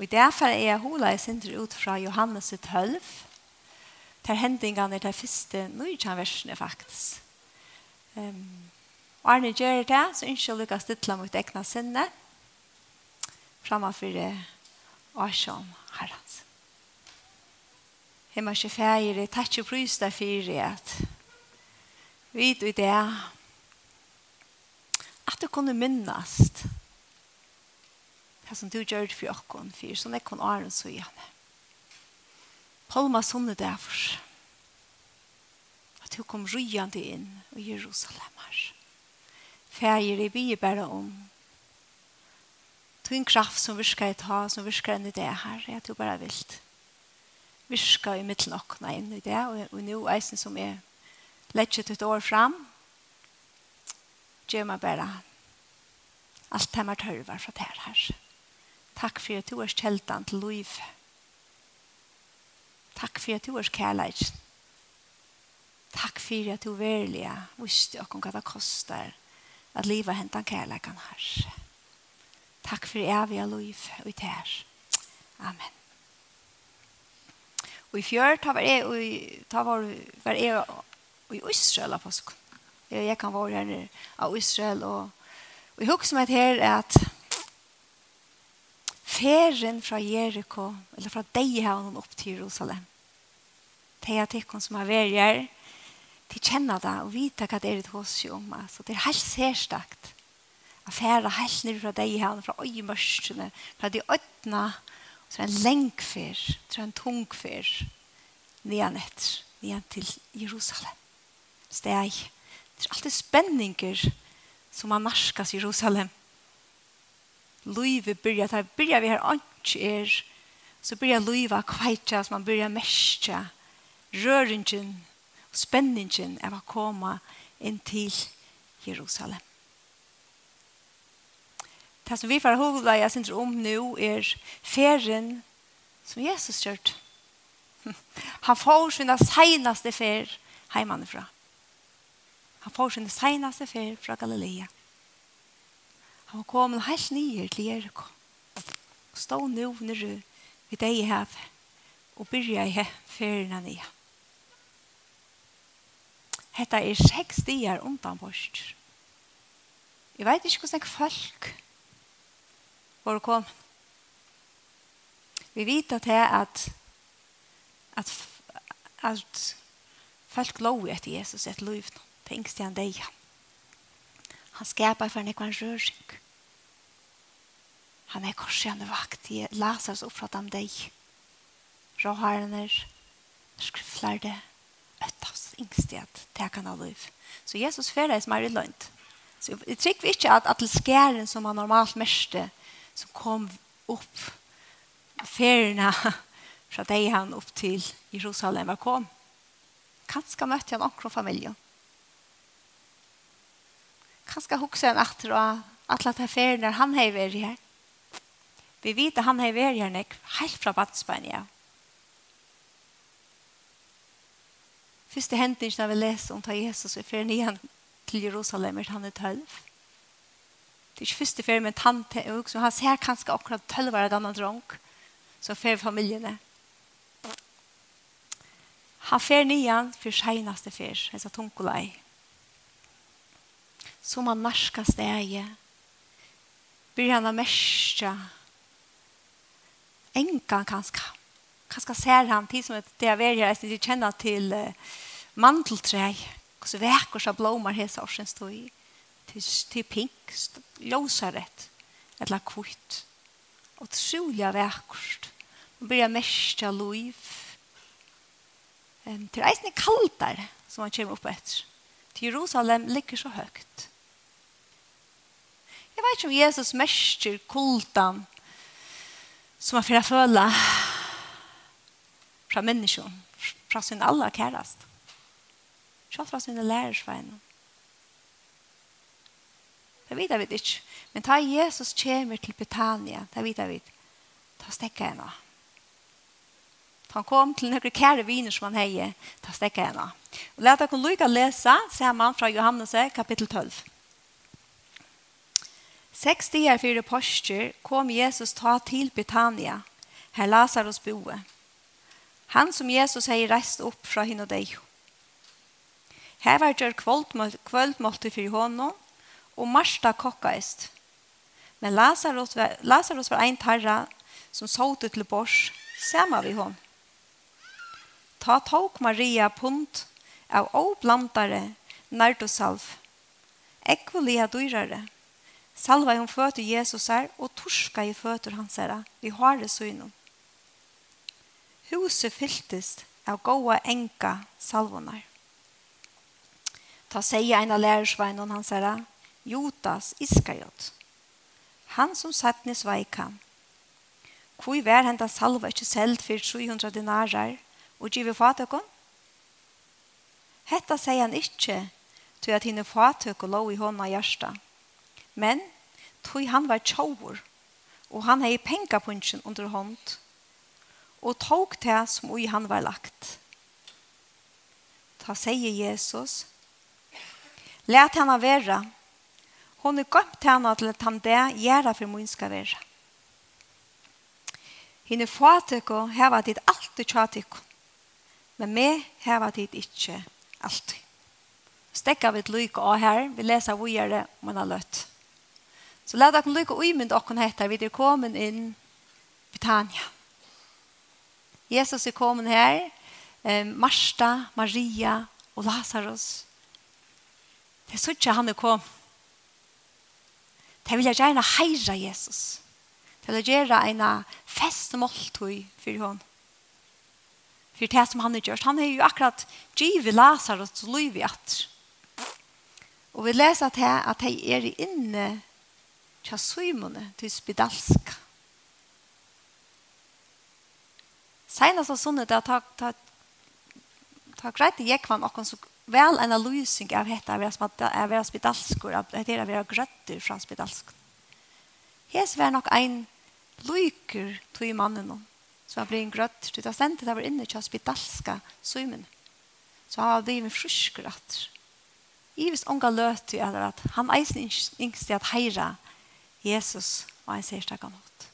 Og derfor er jeg hula i sindri ut fra Johannes 12, der hendingene er det første nøytjan versene faktisk. Um, og Arne gjør det, så ønsker jeg lykkes til mot egna sinne, framfor det årsjån herrens. Hemma ikke feir, jeg tar ikke prøys der fyrir at vi i det at du kunne minnast det som du gjør for åkken, for sånn er kun åren så gjerne. Palma sånne derfor, at du kom ryende inn i Jerusalem her. Fæger i bygge bare om, du en kraft som virker i ta, som virker inn i det her, jeg tror bare vilt. Virker i middelen åkken inn i det, og, og nå eisen som er lettet et år fram, gjør meg bare alt det man tørver fra det her. Takk for at du er kjeldan til liv. Takk for at du er kjærleik. Takk for at du verlige visste og hva det koster at livet hentan kjærleikan her. Takk for evige liv og ut her. Amen. Og i fjør, ta var jeg, og ta var, var jeg i Israel av påsken. Jeg, kan være her av Israel, og, og jeg husker meg her at ferien fra Jericho, eller fra deg Deihavn opp til Jerusalem. Det er tikkun som har vært her, de kjenner det og vita hva det er det hos jo om. Så det er helt særstakt. Jeg færer helt ned fra deg Deihavn, fra øyemørsene, fra de ødna, så er en lengfer, så er en tungfer, nian etter, nian til Jerusalem. Så det er, det er alltid spenninger som har narskas i Jerusalem. Løyve byrja, da byrja vi her anki er, så byrja løyve kveitja, så man byrja mestja, røringen, spenningen av å komme inn til Jerusalem. Det som vi får hovla jeg synes om nå er ferien som Jesus kjørt. Han får sin senaste fer heimanifra. Han får sin senaste fer fra Galilea. Han var kommet helt nye til Jericho. Og stod nå når vi deg i havet. Og byrja i ferien nye. Hetta er seks dier undan bort. Jeg vet ikke hvordan folk var kom. Vi vet at det at at, at folk lov etter Jesus et liv. Tenkst jeg han deg. Han skapar for en ekvann rørsing. Han er korsjane vakt i Lazarus oppfatt om deg. Råharener, skriftlærde, øttavs yngstighet, tekan av liv. Så Jesus fører er som er i lønt. Så jeg trykker ikke at, at skæren som han normalt mørste, som kom opp feriene fra deg han opp til Jerusalem var kom. Kanskje møtte han akkurat familien. Kanskje hukse han etter at alle ferierna han har vært her. Vi vet at han har vært her nek, helt fra badsbein, ja. Første hendingen vi leser om ta Jesus i ferien igjen til Jerusalem, er han er tølv. Det er ikke første ferdig, men tante er også, han ser kanskje akkurat tølv av denne dronk, så fer familiene. Han fer nian for seneste ferdig, jeg sa tunkolei. Som han narska steg, blir han av merskja, enka kanska. Kanska ser han tid som det er väljer att de kjenner til uh, Och hvordan väcker sig blommar här så stod i Til, til pink, ljusaret eller kvitt. Och troliga väckert. Man börjar märka liv. Um, till eisen är kaldare som man kommer opp etter. Til Jerusalem ligger så högt. Jeg vet ikke om Jesus märker kultan som man får føle fra mennesker, fra sin aller kærest. Ikke fra sin lærersvein. Det vet vi ikke. Men ta Jesus kommer til Betania, det vet vi. Ta stekka henne. Han kom til noen kære viner som han heier, ta stekka henne. Og la dere lykke å lese sammen fra Johannes kapittel 12. Seks dier fyrir postur kom Jesus ta til Betania, her Lazarus boe. Han som Jesus hei reist opp fra hinn og deg. Her var det kvöldmålte fyrir honom, og Marsta kokkaist. Men Lazarus var, Lazarus var ein tarra som såte til bors, sama vi hon. Ta tåk Maria punt av oblandare nardosalv, ekvolia dyrare, Salva hon fötter Jesus her og torska i føtur hans her Vi har det så innan. Huset fylltist av goa enka salvonar. Ta säga en av lärarsvainon hans her, Jotas Iskariot. Han som satt ni sveikan. Kvoi vær henta salva ikkje selt fyrir 300 dinarar og givet fatakon? Hetta sier han ikkje, tog at hinne fatak og lov i hånda hjersta. Men tog han var tjauer, og han hei pengapunchen under hånd, og tog det som ui han var lagt. Ta sier Jesus, Læt henne være. Hon er gømt henne til at han det gjør for min skal være. Hine fatek og heva dit alltid tjatik. Men me heva dit ikkje alltid. Stekka vi et lyk av her. Vi leser vågjere om han har løtt. Så la dere lykke og imynd dere heter vi er kommet inn Britannia. Jesus er kommet her. Eh, Marsta, Maria og Lazarus. Det er sånn han er kommet. Det vil jeg gjerne heire Jesus. Det vil jeg gjøre en fest og måltøy for henne. For det som han har gjort. Han har jo akkurat givet Lazarus og liv i at. Og vi leser til at det er inne tja suimune til spedalska. Senast av sunnet, da ta, ta, ta greit i jekvann okkon så vel en lysing av hetta av vera spedalskur, av hetta av vera grøtter fra spedalskur. Hes var nok ein lyker til i mannen som var blitt grøtt. Det var stendet der var inne til spedalska suimune. Så han var blivit frusker atter. Ivis onga løt til at han eisen yngste at heira Jesus og en særstak av nåt.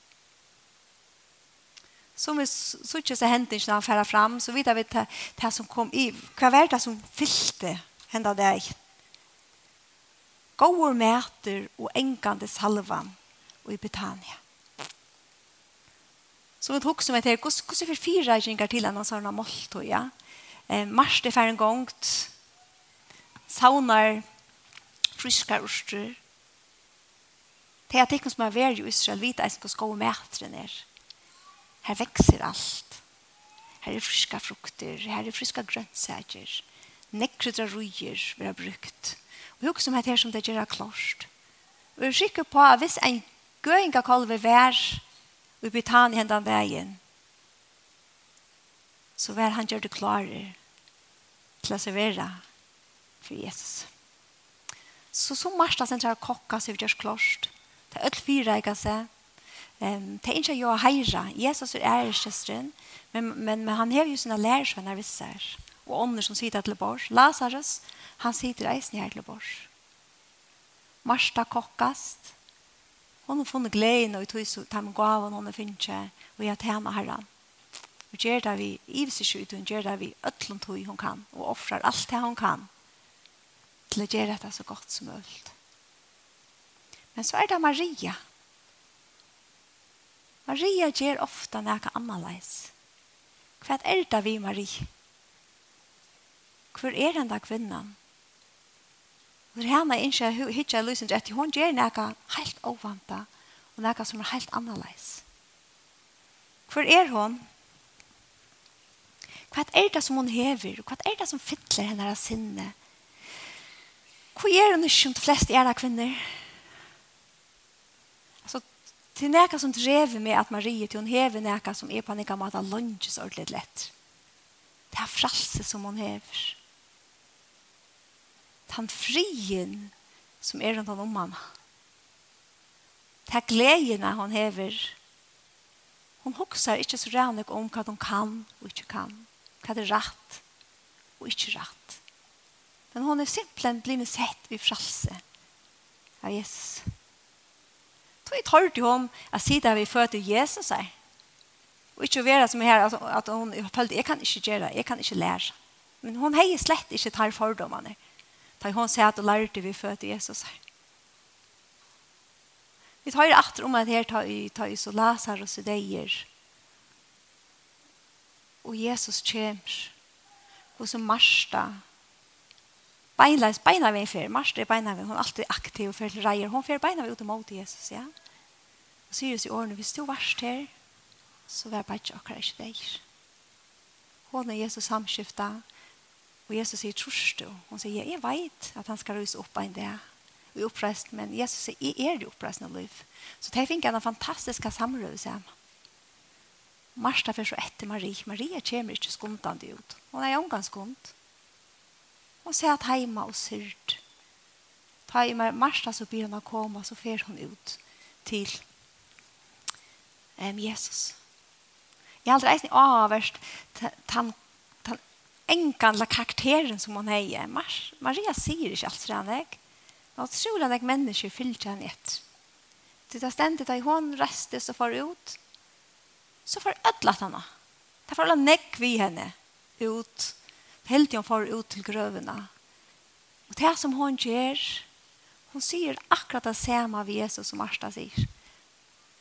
Som vi suttet seg hendene han færa fram, så vidt vi det som kom i. Hva var det som fyllte henda deg? Gåur mæter og engande salvan og i Betania. Så vi tok som et her, hvordan vi fire kjengar til en sånn måltøy, ja? Eh, mars det fær en gongt, saunar, friskar orster, Det er det som er vært i Israel, vite eisen hos gode mætren er. Her vekser alt. Her er friska frukter, her er friska grønnsager. Nekkrydra rujer vil ha brukt. Og hukk som er her som det gjør klart. Og jeg er sikker på at hvis en gøyinga kolve vær og bytan i hendan veien, så vær han gjør det klare til å servere for Jesus. Så som Marsta sentral kokka så vi gjørs klart. Det er alt fire jeg kan se. Um, det er ikke jo å heire. Jesus er æreskjøsteren, men men men han har ju sina lärsvänner visser. Og ånder som sitter til bors. Lazarus, han sitter eisen her til bors. Marsta kokkast. Hon har funnit glädjen och tog så tar man tam gavan hon har funnit och jag tjänar herren. Og gjør det vi i hvis ikke ut och gör det vi øtlen tog hun kan Og offrer alt det hun kan Til å gjøre detta så godt som mulig Men så er det Maria. Maria gjør ofta nekka annerleis. Hva er det vi, Marie? Hvor er den da kvinnan? Og det henne ikke hittar lysen rett. Hun gjør nekka helt ovanta og nekka som er helt annerleis. Hvor er hun? Hva er det som hun hever? Hva er det som fytler henne av sinne? Hvor er hun ikke som de fleste er av kvinner? Hva til er som drever med at Marie til hun hever noe som er på noe om at han ordentlig lett. Det er fralse som hun hever. Den frien som er rundt han om henne. Det er gledene hun hever. Hun hokser ikke så rannig om hva hun kan og ikke kan. Hva det er rett og ikke rett. Men hun er simpelthen blitt sett ved fralse av Jesus. Jesus. Då tar det om att sitta vi fötter Jesus här. Och inte vara som här att hon följde, jag kan inte göra, jag kan inte lära. Men hon har slett inte tar fördomarna. Tar hon säger att lärde vi fötter Jesus här. Vi tar det åter om att här tar i, tar i så läsar och så dejer. Och Jesus kommer. Och så Marsta beinleis beina vi fer, Marsta er beina vi, hun er alltid aktiv og fer til reier, hun fer beina vi ut mot Jesus, ja. Og sier oss i årene, hvis du varst her, så var bare ikke akkurat ikke deg. Hun er Jesus samskiftet, og Jesus sier trus du. Hun sier, jeg vet at han skal ruse opp en dag, og oppreist, men Jesus sier, jeg er det oppreist av liv. Så det finner en fantastisk samrøve sammen. Marsta fyrir så etter Marie. Maria kommer ikke skundande ut. Hun er omgangskund. Hun sier at heima og syrt. Ta i Marsta så blir hun å komme, så fer hun ut til um, Jesus. Jeg har aldri eisen avverst tann enkanla karakteren som hon heier. Mar Maria sier ikke alt sånn, jeg. Og tror han jeg mennesker fyllt henne et. Til det stendet da hon restes og får ut, så får ødlet henne. Det får alle nekk vi henne ut helt han får ut til grøvene. Og det som hon gjør, hon sier akkurat det samme av Jesus som Marsta sier.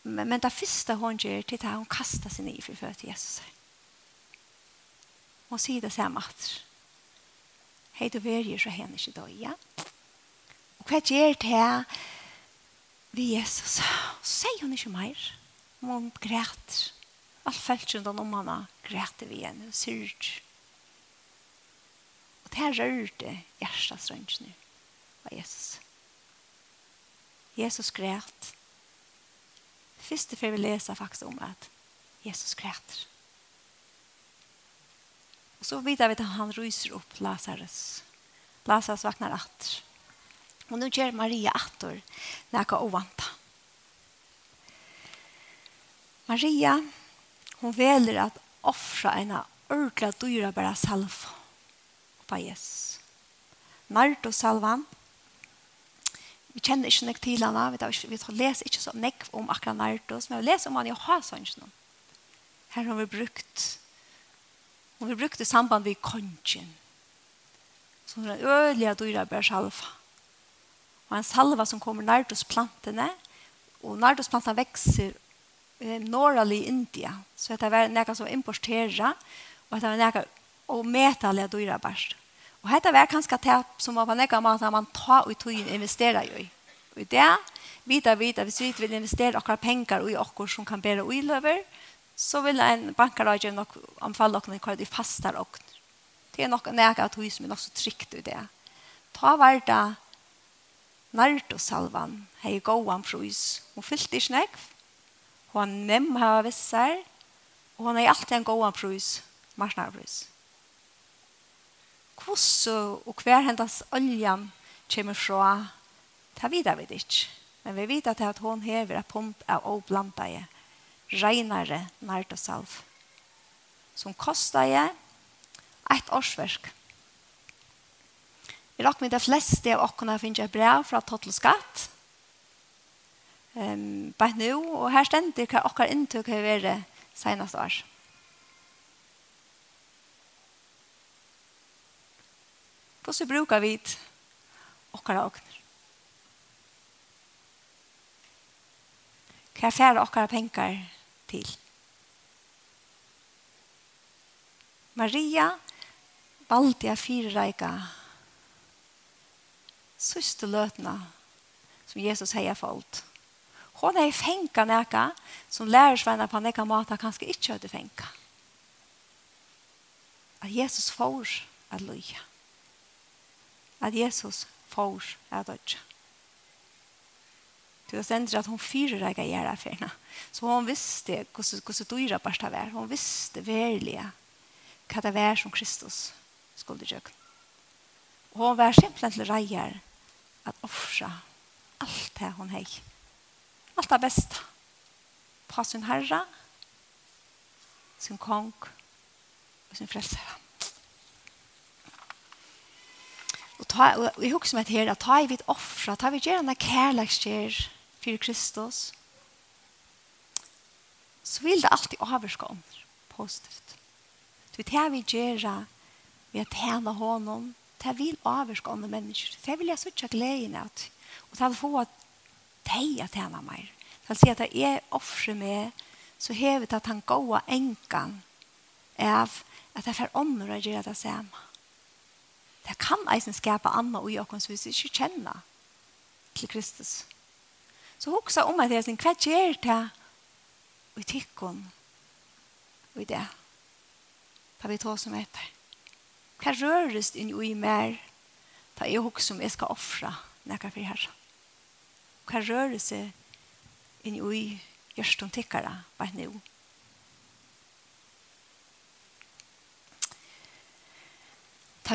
Men, men det første hon gjør, det er at hon kastar seg ned for født Jesus. Hon sier det samme at hei du verger så henne ikke døye. Ja? Og hva gjør det vi Jesus? Så sier hun ikke mer. Hun græter. Alt følt rundt om henne græter vi igjen. Hun syrger Det rørte hjertet rønnsene av Jesus. Jesus græt. Første før vi leser faktisk om at Jesus græter. Og så vidar vi at han ryser opp Lazarus. Lazarus vaknar atter. Og nå gjør Maria atter nækka ovanta. Maria, hon veler at offra en ordentlig dyra bare salva Jesus. Nardo Salvan. Vi kjenner ikke nok til henne. Vi, ikke, vi leser ikke så nok om akkurat Nardo, men vi leser om han i Hasonsjen. Her har vi brukt og vi brukte samband med kongen. Som den ølige dyra bør salva. Og en salva som kommer nardosplantene, og nardosplantene vekser norrlig i India. Så det er noe som importerer, og det er noe og medtallet dyra bæst. Og dette var kanskje det som var på nekka måte man tar ut tog og investerer i. Og i det, vita vita, hvis vi vil investere akkurat penger i akkurat som kan bære uiløver, så vil en bankarage nok anfalle akkurat hva de fastar og Det er nok nekka tog som er nok så trygt i det. Ta verda nært og salvan hei gåan frus. Hun fyllte ikke nekv, hun nem hava vissar, og hun er alltid en gåan frus, Marsnar frus hvordan og hver hendas oljan kommer fra, det vidar vi ikke. Men vi vet at, at hon hever et pump av åblandeie, reinare salv som kosteie et årsverk. I råk med de fleste av åkkerne finner jeg brev fra Tottelskatt, um, bare nå, og her stender hva åkker inntøk har vært senest års. Hvordan bruker vi okkara åkner? Hva er færre okkara penger til? Maria valgte jeg fire firereika søste løtene som Jesus heier folk. Hun er fengt noe som lærer seg på noen måte kanskje ikke hadde fengt. At Jesus får at løye at Jesus får at dødja. Du har sendt at hun fyrer deg av gjerne affærene. Så hun visste hvordan dyra bare det var. Hun visste verlig hva det var som Kristus skulle gjøre. Og hun var simpelthen til reier at offre alt det hun hei. Alt det beste. På sin herre, sin kong og sin frelsere. Og, ta, og jeg husker meg til at ta i vidt offra, ta vi gjerne kærlekskjer for Kristus, så vil det alltid overskå under positivt. Du vet, det vi gjerne vi har tjene honom, det vil overskå under mennesker. Det vil jeg så sitte gleden av, og det vil få at de har tjene mer. Det vil si at jeg offrer meg, så hever det at han går enkan av at jeg får ånder å gjøre det samme. Det kan eisen skapa anna og i okken som vi ikke kjenner til Kristus. Så hoksa om at det er sin hva gjør det og i tikkun og i det. Da vi tar som etter. Hva røres inn i mer da jeg hoksa om jeg skal offra nekka for her. Hva røres inn i om tikkara bare nå.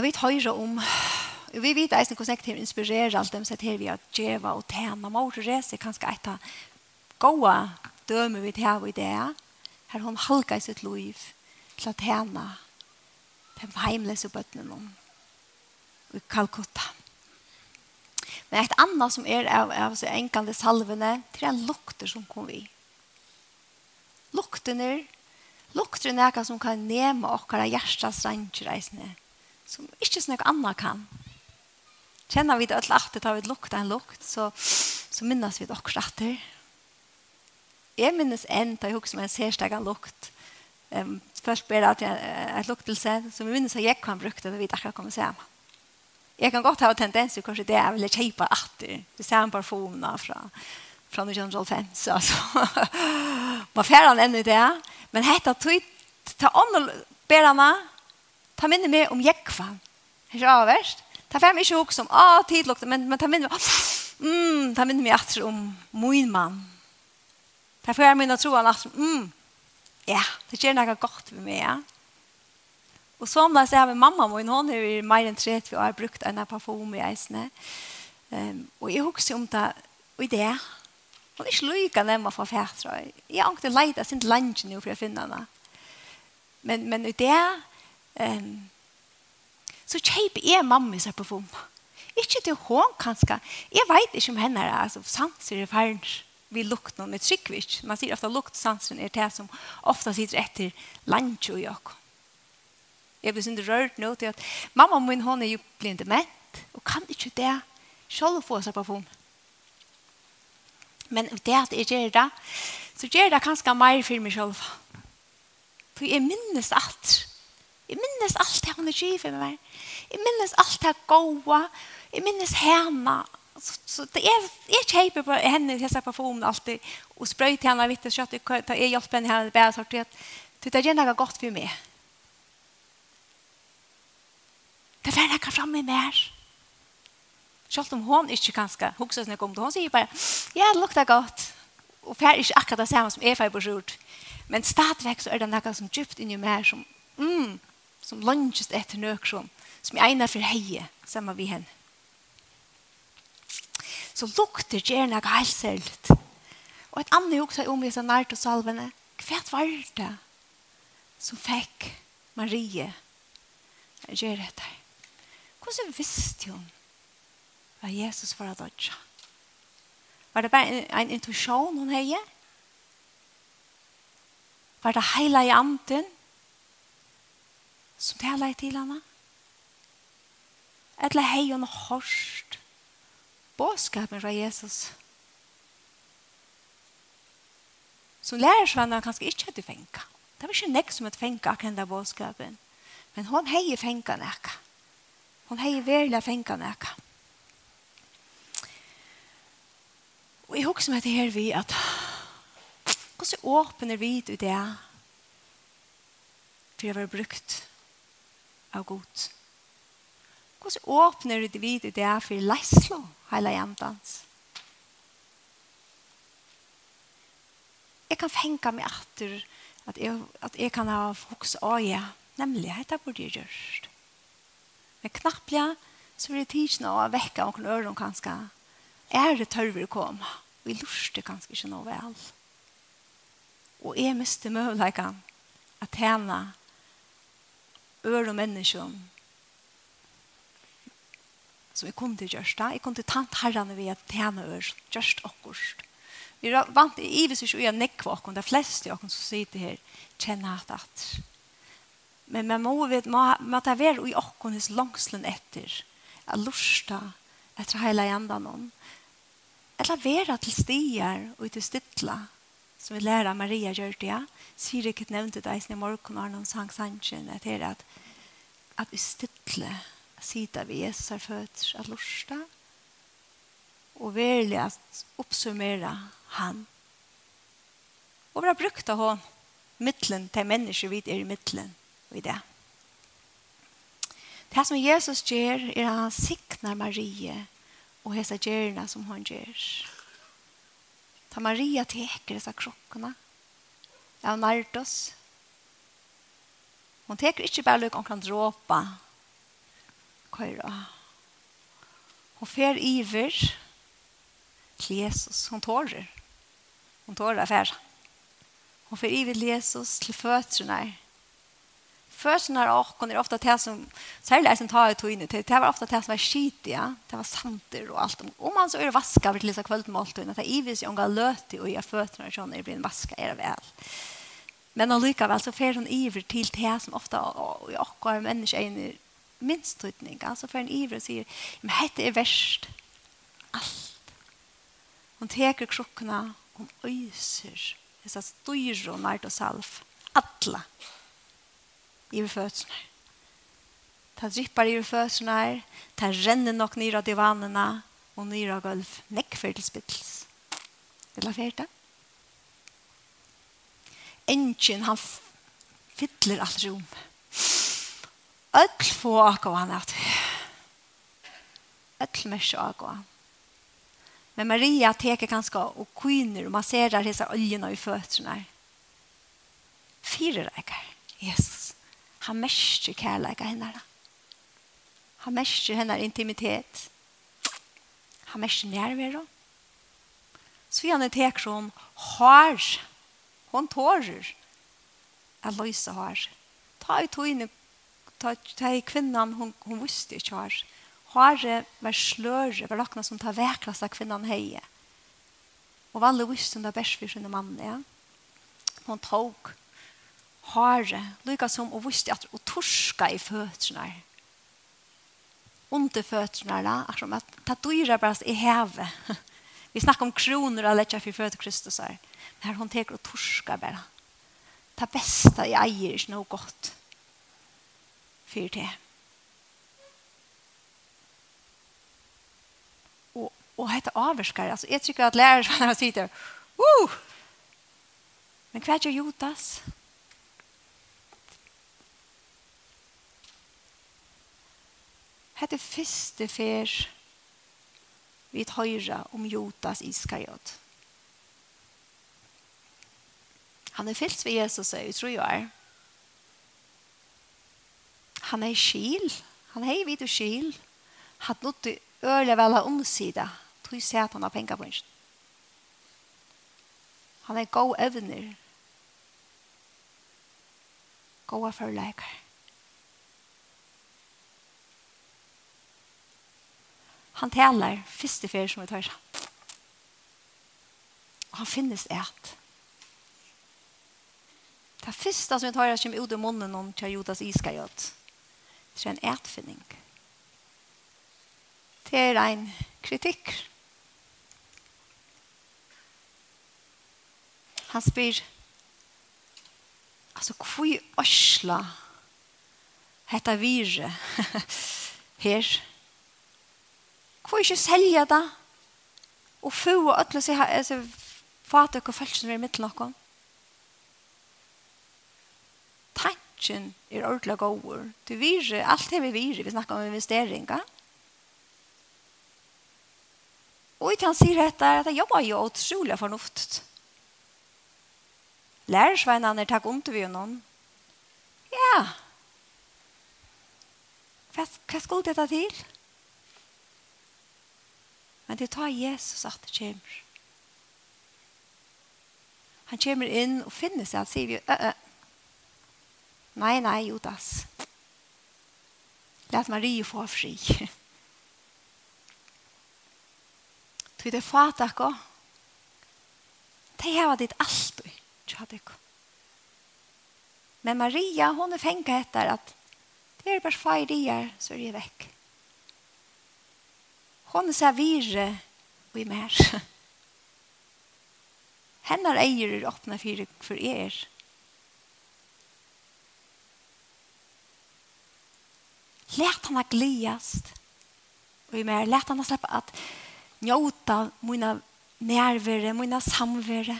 tar vi høyre om vi vet eisen hvordan jeg inspirerer alt dem sett her vi at djeva og tema mor rese kanskje et av gode døme vi til i det her hun halka i sitt liv til å tema til heimløse bøttene om i Kalkutta men et annet som er av, av så enkende salvene til en lukter som kom vi. Luktene luktene er noe som kan nema okkara hjertas ranger som ikke snakk annet kan. Kjenner vi det at det har vi lukta en lukt, så, så minnes vi det også atter. Jeg minnes en, da jeg husker meg en særsteg av lukt. Um, først ber jeg til en luktelse, så vi minnes at jeg kan bruke det, da vi akkurat kommer se meg. Jeg kan godt ha tendens til kanskje det jeg vil kjipa atter. Du ser en parfumene fra, fra 1905, så altså. Man færer han enda i det, men hette tog ta ånden berene, ta minne meg om jekva. Det Er ikke avverst? Ta fem ikke hok som, ah, tidlokte, men, men ta minne meg, mm, ta minne meg atter om min mann. Ta fem minne tro han atter, mm, ja, det gjør noe godt med meg, ja. Og så om det så har vi mamma min, hun er i mer enn 30 år, har brukt en parfum i eisene. Um, og jeg husker om det, og i det, Hon er ikke lykke nemma fra fætra. Jeg har ikke leid av sin lange nå for å finne henne. Men, men i det, Um, så kjøp jeg mamma seg på Ikke til hun kanskje. Jeg vet ikke om henne er altså, sanser i ferden vi lukter noen med tryggvits. Man sier ofte luktsansen er det som ofte sitter etter lunch og jakk. Jeg blir sånn rørt nå til at mamma min hun er jo blind dement og kan ikke det selv få seg på parfum. Men det at jeg gjør det, så gjør det kanskje mer for meg selv. For jeg minnes alt Jeg minnes alt det hun er givet med meg. Jeg minnes alt det gode. Jeg minnes henne. Så, så det er, jeg kjøper på henne til disse parfumene alltid, og sprøy til henne vitt og kjøtt, jeg hjelper henne henne bare sort, det er gjerne godt for meg. Det var ikke fremme mer. Selv om hun ikke kan skal huske seg om det, hun sier bare, ja, det lukter godt. Og det er ikke akkurat det samme som jeg får på skjort. Men stadigvæk så er det noe som djupt inni meg som, mm, som langest etter nøkron, som er egnet for heie, sammen vi henne. Så lukter gjerne jeg helt selv. Og et annet også om disse nært og salvene, hva var det som fikk Marie å gjøre dette? Hvordan visste hun hva Jesus var av dødja? Var det bare en, en intuisjon hun heie? Var det hele i anden? som talar til henne. Eller hei hon hörst. Båskapen fra Jesus. Som lærer seg henne kanskje ikke at du fengt. Det var ikke nek som at fengt akkurat den båskapen. Men hon hej fänka näka. Hon hej verla fänka näka. Og jeg husker meg til her vi at hvordan åpner vi ut det for jeg var brukt av god. Hvordan åpner du vid det er for leislo, hele jantans? Jeg kan fenga meg etter at jeg, at jeg kan ha fokus av ja, nemlig dette burde jeg gjørst. Men ja, så vil jeg tidsna å vekke noen øren kanskje. Er det tørver å komme? Og jeg lurer kanskje ikke noe vel. Og jeg mister møvleikene at henne ør og mennesker. som jeg kunne gjørst det. Jeg kunne tant herrene ved at tjene ør. Gjørst akkurat. Vi er vant i ivis ikke å gjøre nekva akkurat. Det er flest av akkurat som sitter her. kjenner at at. Men man må vite, man tar vær i akkurat hos langslen etter. Jeg lusta etter hele enda noen. Eller være til stier og til stidla som vi lærer Maria gjør det, ja. sier ikke nevnte det i morgen, og han sang sannsyn, at det er at, at vi stille sida vi Jesus er født av lorsta, og verlig at oppsummere han. Og vi har brukt av henne mittlen til mennesker vi er i mittlen, og i det. Det som Jesus gjør, er at han sikner Marie, og hese gjerne som han gjør. Ta Maria teker disse krokkene av Nardos. Hon teker inte bara om kan dråpe. Køyre. Hon fer iver til Jesus. Hon tårer. Hon tårer affär. Hon fer iver til Jesus til fötterna. Følelsen och åkken er ofte det som, særlig som tar i togene, det var ofte det som var skit, ja. Det var santer og alt. Om man så er det vaska ved disse kveldmåltøyene, det er ivis jo en gang løte, og jeg så när sånn blir en vaska, er det vel. Men allikevel så fer hun iver til det som ofte i åkken er mennesker en minst tröttning Så fer hun iver og sier, men dette er verst. Alt. hon teker krukkene, hon øyser, disse styrer og nært og salv. Atla i fødsene. Ta drippar i fødsene, ta renner nok nyr av divanene og nyr av gulv. Nekk for til spittels. Vil du ha fjert det? Engin, han fyller alt rom. Øtl få akkurat han at. Øtl mørk akkurat Men Maria teker ganske og kvinner og masserer disse øljene i føttene. Fyrer deg. Jesus. Han mestrer kærleika henne. Han mestrer henne intimitet. Han mestrer nærvero. Så vi han er som har. Hon tårer. Jeg løser har. Ta i togene. ta i kvinnan hon, hon visste ikke har. Har var sløre, var lakna som tar veklast av kvinnan heie. Og vanlig visste hun det best for sin mann, ja. Hon tog hare, lykka som og visste at og torska i føtrene. Under føtrene, da, akkurat som at ta dyra bare i heve. Vi snakker om kronor og letja for føtter Kristus her. Men her hun teker og torska bara. Ta besta i eier, ikke noe godt. Fyr til. Og, og hette avverskar, altså, jeg tykker at lærer som han sitter, uh! Men hva er Judas? Judas? Hette første fer vi høyre om Jotas iskajot. Han er fyllt ved Jesus, jeg tror jeg er. Han er skil. Han er vidt og skil. Han er nått øyelig vel av omsida. Tror jeg at han har penger på en. Han er god evner. God forleikere. Han taler første fer som vi tar seg. Og han finnes et. Det første som vi tar seg ut i munnen om til Judas Iskariot, det er en etfinning. Det er en kritikk. Han spyr, altså, hvor i Osla heter virre her? Hvor ikke selger det? Og få og ødelig seg her, fate og følelsen er i midten av dem. Tanken er ordentlig god. Du virer, alt det vi virer, vi snakker om investeringer. Og ikke han sier dette, at jeg jobber jo utrolig fornuftet. Lærersveinene takk om til vi og noen. Ja. Hva, hva skulle dette til? Ja. Men det tar Jesus at det kommer. Han kommer inn og finner seg. Han sier jo, ø, ø. Nei, nei, Judas. Læt Marie få fri. Tog det fat akko. Det har ditt alt. Tjadikko. Men Maria, hon är fänga etter att det är bara fyra så är det vekk. Hon ser vire og i mer. Hennar eier er åpne fire for er. Lært han att gliast. Og i mer, lært han att släppa njóta mine nærvere, mine samvere.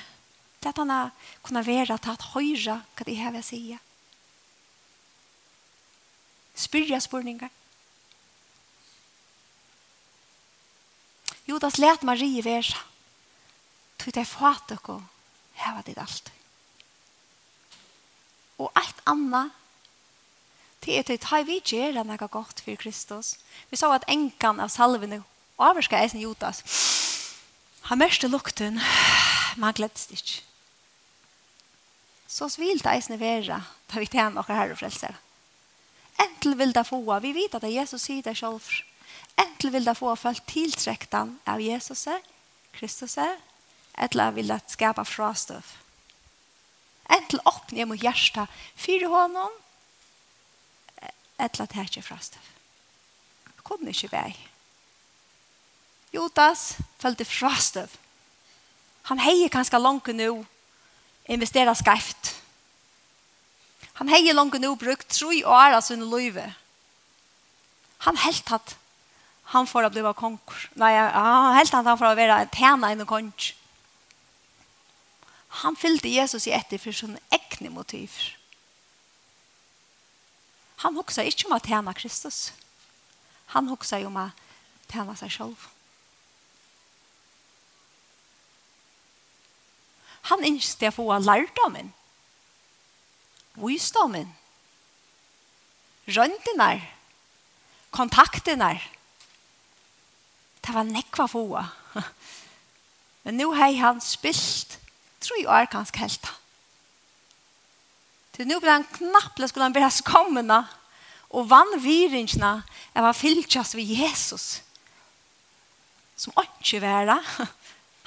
Lært han att kunna vera til at høyre hva de har å si. Spyrja spurningar. Judas let Marie være. Tog det fatt og heva dit alt. Og alt anna til at til ta vi gjerra noe godt for Kristus. Vi så at enkan av salvene overska eisen Judas. Han mørste lukten, men han gledes ikke. Så vil det eisen være da vi tjener noe herre frelser. Entel vil det få, vi vet at Jesus sier det selv. Entel vil det få folk tiltrektan av Jesus, Kristus, eller vil det skapa frastøv. Entel åpne mot hjertet fire hånden, eller det er ikke frastøv. Kom ikke vei. Jotas følte frastøv. Han heier kanskje langt nå, investerer skreft. Han heier langt nå brukt tro i år av sin løyve. Han helt at han får att bli konkurs. Nej, ja, helt han får att vara tjäna en konk. Han fyllde Jesus i ett för sin egna motiv. Han huxar inte om att tjäna Kristus. Han huxar om att tjäna sig själv. Han inte att få lärdomen. Visdomen. Röntinar. Kontaktinar det var nekva få. Men nu har han spilt tre år ganske helt. Til nu ble han knapple skulle han bare skommene og vannviringsene jeg var fylltjast ved Jesus. Som ikke være.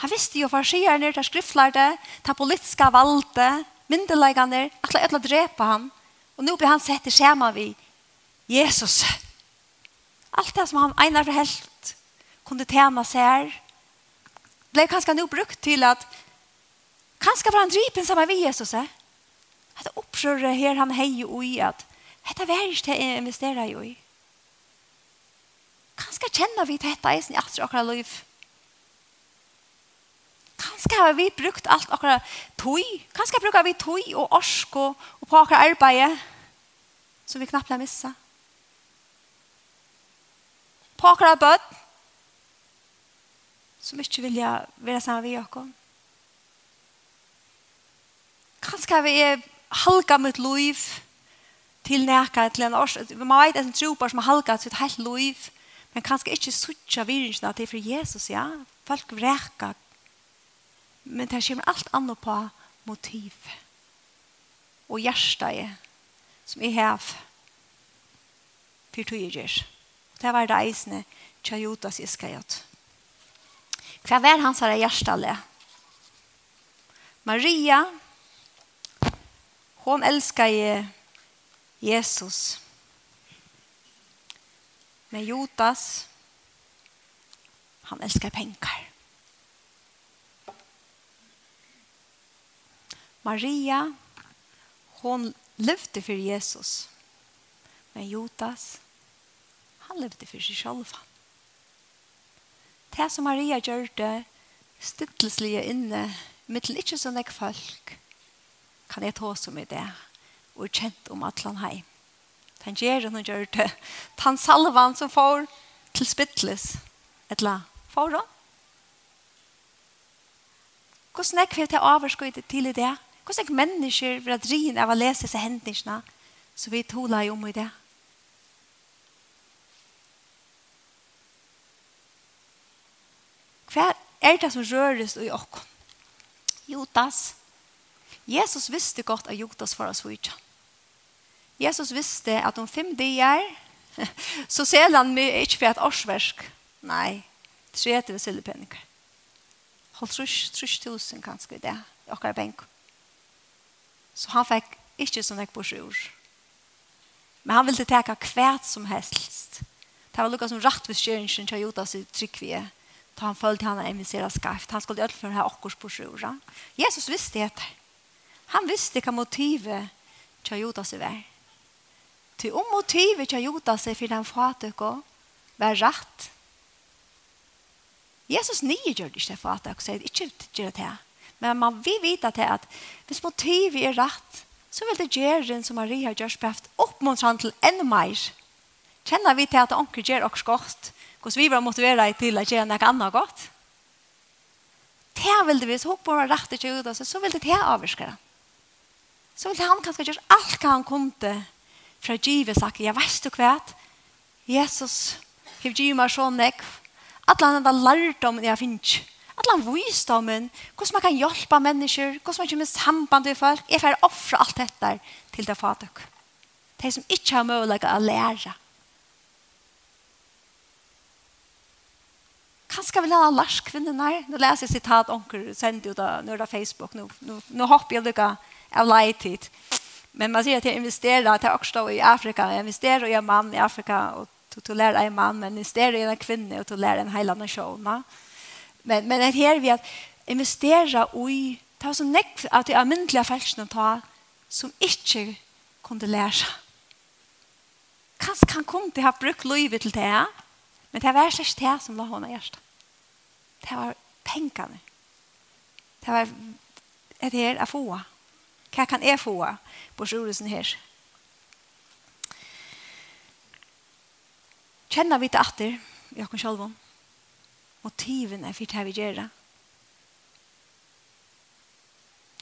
Han visste jo for skjerne, ta skriftlærte, ta politiska valde, myndelegene, atle etter å drepe ham. Og nu ble han sett i skjema ved Jesus. Alt det som han egnet for helt kunde tämas här. Blev kanske nog brukt till att kanske var han dripen samma vid Jesus. Eh? Att uppröra här han hej och i att detta värst jag investerar i. Kanske känner vi detta i sin efter och liv. Kanske har vi brukt allt och toj. Kanske brukar vi toj och orsk och, och på och arbete som vi knappt har missat. På och böt som ikke vilja være sammen med oss. Kanskje vi er halga mitt liv til nækka til en års. Man vet at en tropar som har halga sitt helt liv, men kanskje ikke suttja virgene til for Jesus, ja. Folk vreka. Men det kommer alt annet på motiv og hjertet som jeg har for tog jeg gjør. Det var reisende til Judas Iskajot. Hva var hans her hjärstale? Maria, hon älskar Jesus. Men Jotas, han älskar pengar. Maria, hon levde för Jesus. Men Jotas, han levde för sig själv. Han det som Maria gjør det stilleslige inne, mittel ikke så folk, kan jeg ta som i det, og kjent om atlan heim. Den gjør hun gjør det. Den salvan som får til spittles, etla, får han Hvordan er det til overskuddet til i det? Hvordan er mennesker vil ha drien av å lese seg hendelsene, så vi tola om i det? er det som røres i okken? Judas. Jesus visste godt at Judas var svitja. Jesus visste at om fem dager så ser han meg ikke for et årsversk. Nei, 30 sildepenninger. Hold trus, trus tusen kanskje det, i okker benk. Så han fikk ikke sånn jeg på ur. Men han ville teka kvært som helst. Det var lukket som rett ved skjøringen til Judas i tryggvige. Ta han følte han investera skarft. Han skulle öll för den här åkors på. Jesus visste det. Han visste hva motivet til till Judas vær. Til om motivet till Judas är for den fatöko var rätt. Jesus nye gjør det ikke for at jeg sier, ikke gjør det til. Men man vil vite til at hvis motivet er rett, så vil det gjøre den som Maria gjør spørst oppmuntrende til enda mer. Kjenner vi til at anker gjør oss godt, Hvordan vi var motiveret til å gjøre noe annet godt. Det vil det hvis hun bare rett seg ut av seg, så vil det til å avvirke det. Så vil han kanskje gjøre alt hva han kunne fra givet sagt, jeg vet du hva? Jesus, hev givet meg sånn jeg. Alle han hadde lært om det jeg finner ikke. Han viste om det. Hvordan man kan hjelpe mennesker, hvordan man kommer samband med folk. Jeg får offre alt dette til det fatet. De som ikke har mulighet å lære kanskje vil ha Lars kvinnorna. Nu läser jag citat onkel sände ut nu på Facebook nu nu, nå hopper jeg lykke av lightit. Men man ser att jeg investerer att jag i Afrika. Jeg investerer i en man i Afrika och til å lære en man men investerar i en kvinna och å lære en hela nation. Men men det her vi att investere i ta så nekk att det är myndliga fälsna ta som ikke kunde lære Kanskje han kunde ha brukt livet till det men det var ikke det som la honom hjärsta det var pengene. Det var et her å få. Hva kan jeg få på sjoresen her? Kjenner vi til atter, Jakob Kjolvon, motiven er for det vi gjør det.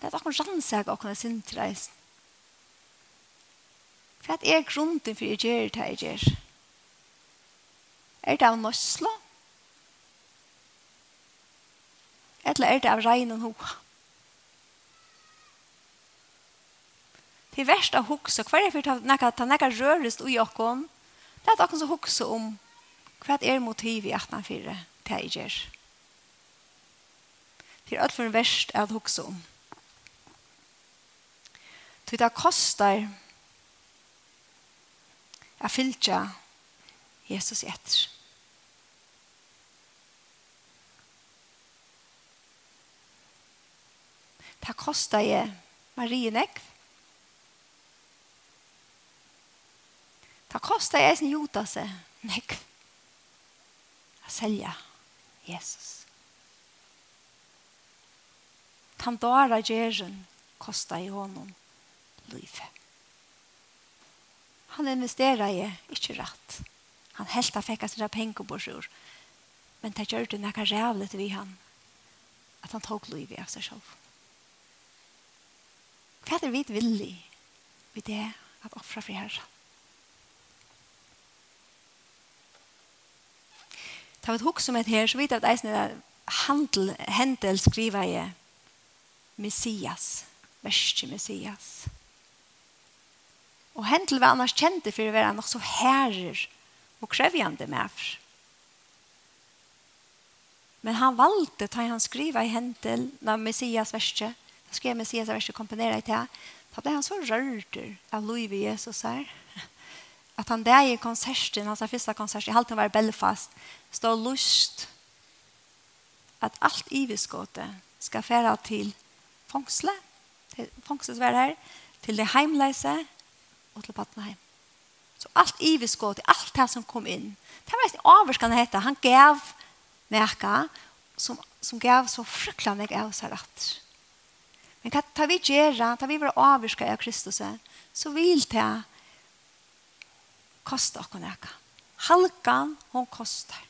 Det er akkurat rannsæk av kunne sintreisen. For at er grunden for jeg gjør det jeg gjør. Er det av nøsla? Er Eller er det av regnen hoa? Det er verst av hukse. hva er det for nekka, ta nekka rørest ui okkon. Det er at okkon så hukse om hva er motiv i 1804 til jeg gjør. Det er alt for verst av hukse om. Det er kostar a fylgja Jesus etter. Det kostet jeg Marie Nekv. Det kostet jeg sin jota seg Nek. Jeg selger Jesus. Han dara gjerren kostet i honom livet. Han investerar i ikkje rett. Han helt har fekka sine penger på sjur. Men det gjør det nekka til vi han. At han tok livet av seg selv. Hva er vi villig ved det at offra for herren? Ta vet hukk som et her, så vidt at eisen er handel, hendel skriver jeg Messias, verste Messias. Og hendel var annars kjente for å være nok så herrer og krevjande med for. Men han valgte, da han skriver i hendel, når Messias verste, skrev med Cesar vers och komponerade i det. Da ble han så rörd av Louis Jesus her. Att han där i konserten, hans första konsert, i halvtiden var Belfast, står lust att allt iviskåte ska färra till fångsle, till fångslesvärd her, till det heimleise och till Patnaheim. Så allt iviskåt, allt det som kom in. Det var ikke avvarskan hette. Han gav näka som, som gav så fruktansvärt av sig rätt. Men tar vi gjøre, tar vi være avvirka av Kristus, så vil det koste oss noe. Halkan, hon kostar.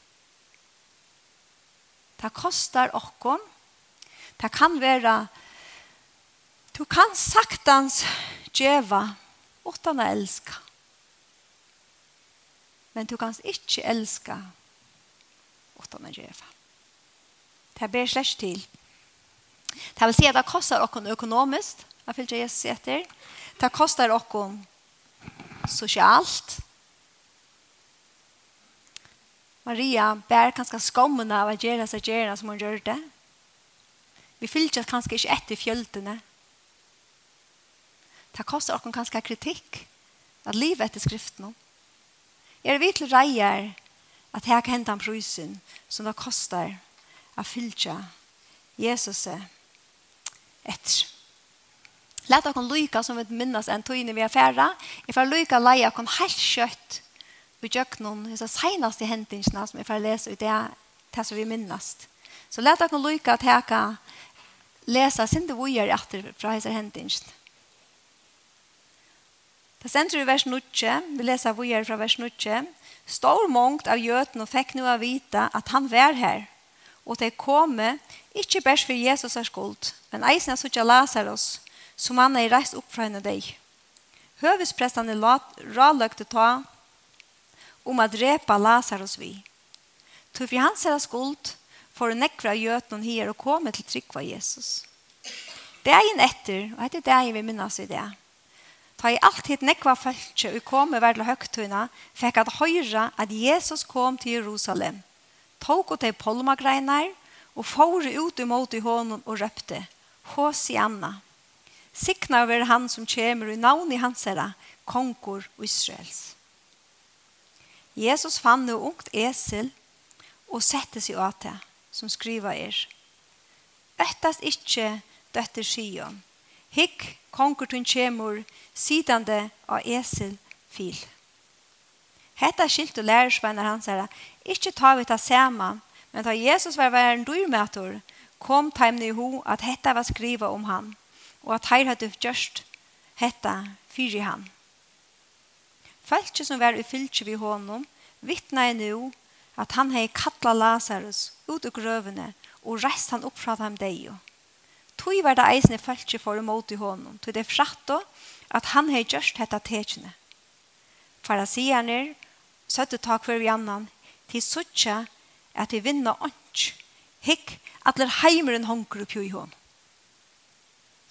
Det kostar oss. Det kan være Du kan saktans djeva utan å elska. Men du kan ikke elska utan å djeva. Det ber slett til. Det vill si at det kostar oss ekonomiskt att följa Jesus etter. Det kostar oss socialt. Maria bär kanske skommen av att göra sig gärna som hon gör det. Vi fyllt kanske inte i fjöldene. Det kostar oss kanske kritik att livet efter skriften. Är vi till rejer att här kan hända en prysen som det kostar att fyllt Jesus etter. Læt dere lykke som vi minnes en tøyne vi er færre. Jeg får lykke leia dere helt kjøtt i kjøkkenen, disse seneste hendelsene som jeg får lese ut det, det som vi minnes. Så læt dere lykke at jeg kan lese sin det vi gjør etter fra disse hendelsene. Det sender vi vers 9, vi leser vi gjør fra vers 9. Stor mångt av gjøten og fikk nå å vite at han var her og de komme ikke bare for Jesus er skuld, men eisen er sånn Lazarus, som han er reist opp fra henne deg. Høvesprestene rådløkte ta om å drepa Lazarus vi. Til for hans er skuld, for å nekra gjøtene her og komme til trygg av Jesus. Det er en etter, og det er det jeg vil minnes i det. Ta i alt hit nekva følge og komme verla høgtøyna, fikk at høyra at Jesus kom til Jerusalem – tog og til polmagreinar, og fore ut imot i hånden og røpte, Hosianna, sikna over han som kommer i navn i hans herre, konkor og Israels. Jesus fann noe ungt esel og sette seg av det, som skriva er, «Øttes ikke døtter Sion, hikk konkur tun kjemur, sidande av esel fil. Hetta skilt og lærersvenner hans herre, Ikke ta vi ta sama, men ta Jesus var væren dyrmøter, kom teimne i ho at hetta var skriva om han, og at heir hadde gjørst hetta fyri han. Falske som var i fylkje vi honom, vittna i nu at han hei kattla Lazarus ut ur grøvene og rest han opp fra dem deio. Tui var det eisne falske for imot i honom, tui det fratto at han hei gjørst hetta tekjene. Farasianer søtte tak for vi annan, til suttja at de vinner ånds. Hikk, atler heimeren hongur oppi i hon.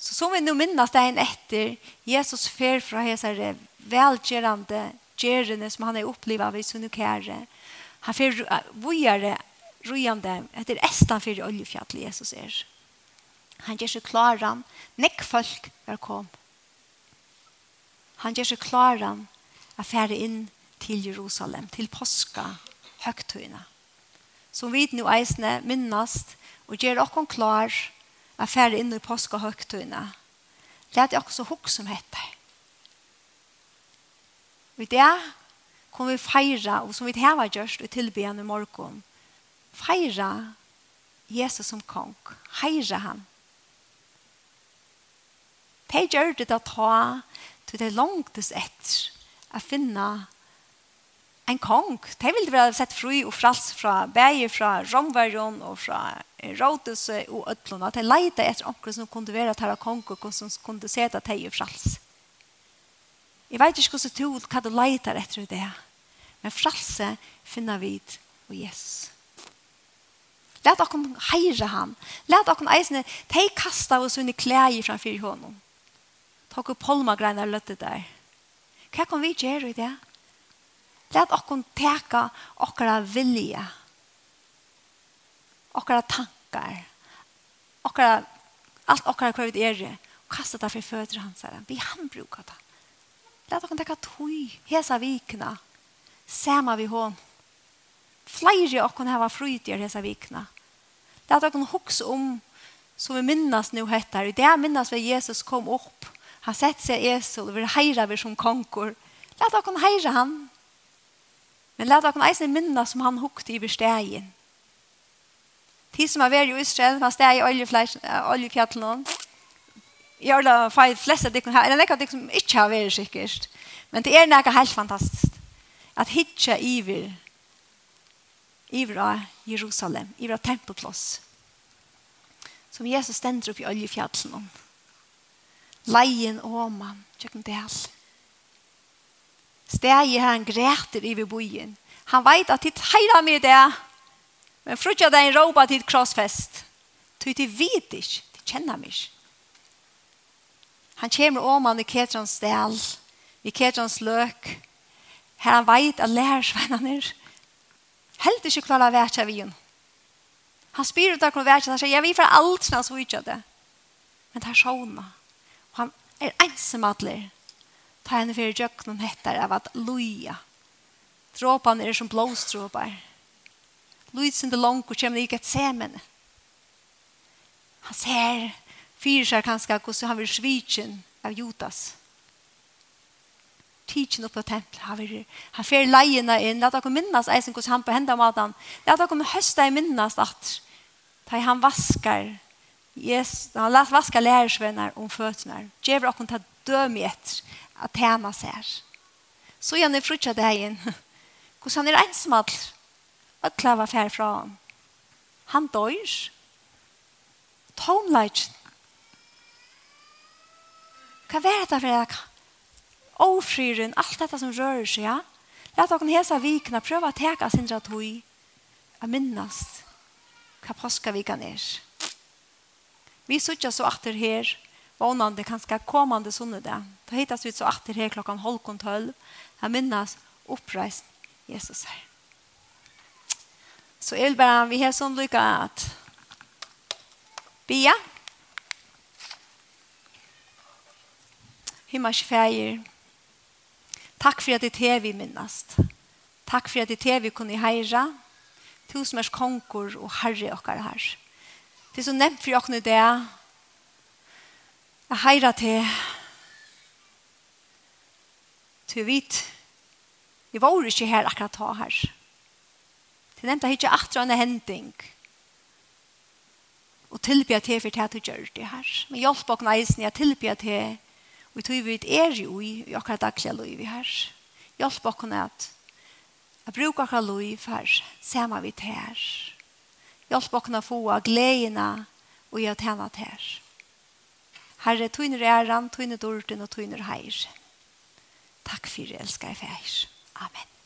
Så som vi nu minnas det en etter, Jesus fer fra hesare velgerande gjerene som han er oppliva av i sunnukære. Han fer vujare rujande etter estan fyrir oljefjall Jesus er. Han gjør seg klaran, nekk folk er kom. Han gjør seg klaran, affære inn til Jerusalem, til påska høgtøyna. Som vi nu eisne minnast og gjør okkon klar a fære inn i påska høgtøyna. Læt dere også hukk som heter. Og det kom vi feira og som vi har gjort i tilbyen i morgen, Feira Jesus som kong. Heira han. De gjør det da ta til det langtes etter å finne en kong. De ville vel sett fri og frals fra bæger, fra romverjon og fra rådelse og ødlåna. De leide etter omkring som kunne være til kong og som kunne se at de er frals. Jeg vet ikke hvordan du hva du leiter etter det. Men fralse finner vi og Jesus. Lät dere heire han. Lät dere eisene. De kasta oss under klæi framför honom. Ta upp polmagreiner løttet der. Hva kan vi gjøre i det? Lat okkon teka okkara vilja, okkara tankar, okkara, alt okkara hver vi er, kasta det for fødre hans herre. Vi han brukar det. Lat okkon teka tui, hesa vikna, sema vi hon. Flere okkon heva frutjer hesa vikna. Lat okkon hoksa om, som vi minnas nu hettar, i det minnas vi Jesus kom opp, han sett seg Esel, vi heira vi som konkor. Lat okkon heira han, Men lad dere eisen minna som han hukte i bestegjen. Tid som har vært i Israel, han steg i oljekjattelen, gjør det feil flest av dere her, eller ikke av dere som ikke har vært sikkert. Men det er noe helt fantastisk. At hitje iver, iver av Jerusalem, iver av tempelplass, som Jesus stender opp i oljefjallene. Leien og mann, tjøkken til helst steg han græter i bojen. Han vet at det heira med det, men frutja det en råpa til krossfest. Ty det vet ikke, det kjenner meg ikke. Han kommer om han i Ketrons del, i Ketrons løk, her han veit at lærersvennene er helt ikke klara verkja vi henne. Han spyr ut av hvordan verkja, han sier, jeg vil for alt snart så utgjør det. Men det er sånn. Han er ensamhetlig ta henne fyrir djøkkenen hettar av at loja. Dråpene er som blåstråpar. det langt og kommer ikke et semen. Han ser fyrir seg kanskje hvordan han vil svitsen av Judas. Tidsen opp på tempelet. Han, vil, han fer leiene inn. La dere minnes eisen hvordan han på hendene maten. La dere høste i minnes at da han vaskar Yes, han lät vaska lärsvänner om fötterna. Gever och ta döm i at tjene seg. Så gjerne er frutja deg inn. Hvordan han er ensamall. Og klava fær fra ham. Han dør. Tomleitjen. Hva er dette for deg? Ofryren, alt dette som rører seg, ja? La dere hese vikene prøve å teke sin ratoi. Jeg minnes hva påskavikene er. Vi sitter så atter her vånande kanske kommande söndag. Då hittas vi så att det är klockan halv kontroll. Jag minnas uppreist Jesus här. Så jag bara vi har sån lycka att bia. Himmelsk färger. Tack för att det är vi minnast. Tack för att det er vi kunde hejra. Tusen mers konkor och herre och her. Det er så nevnt för jag kunde det Jeg heirer til til vit vi var ikke her akkurat ta her. Til nevnt jeg ikke atra en hending og tilbyr til for at du gjør det her. Men hjelp og neisen jeg tilbyr til og tror vi er jo i i akkurat daglige liv her. Hjelp og at jeg bruker akkurat liv her sammen vi til her. Hjelp og å få gledene og gjøre tjene til her. Herre, tøyner æren, tøyner dårten og tøyner heir. Takk for det, elsker jeg fær. Amen.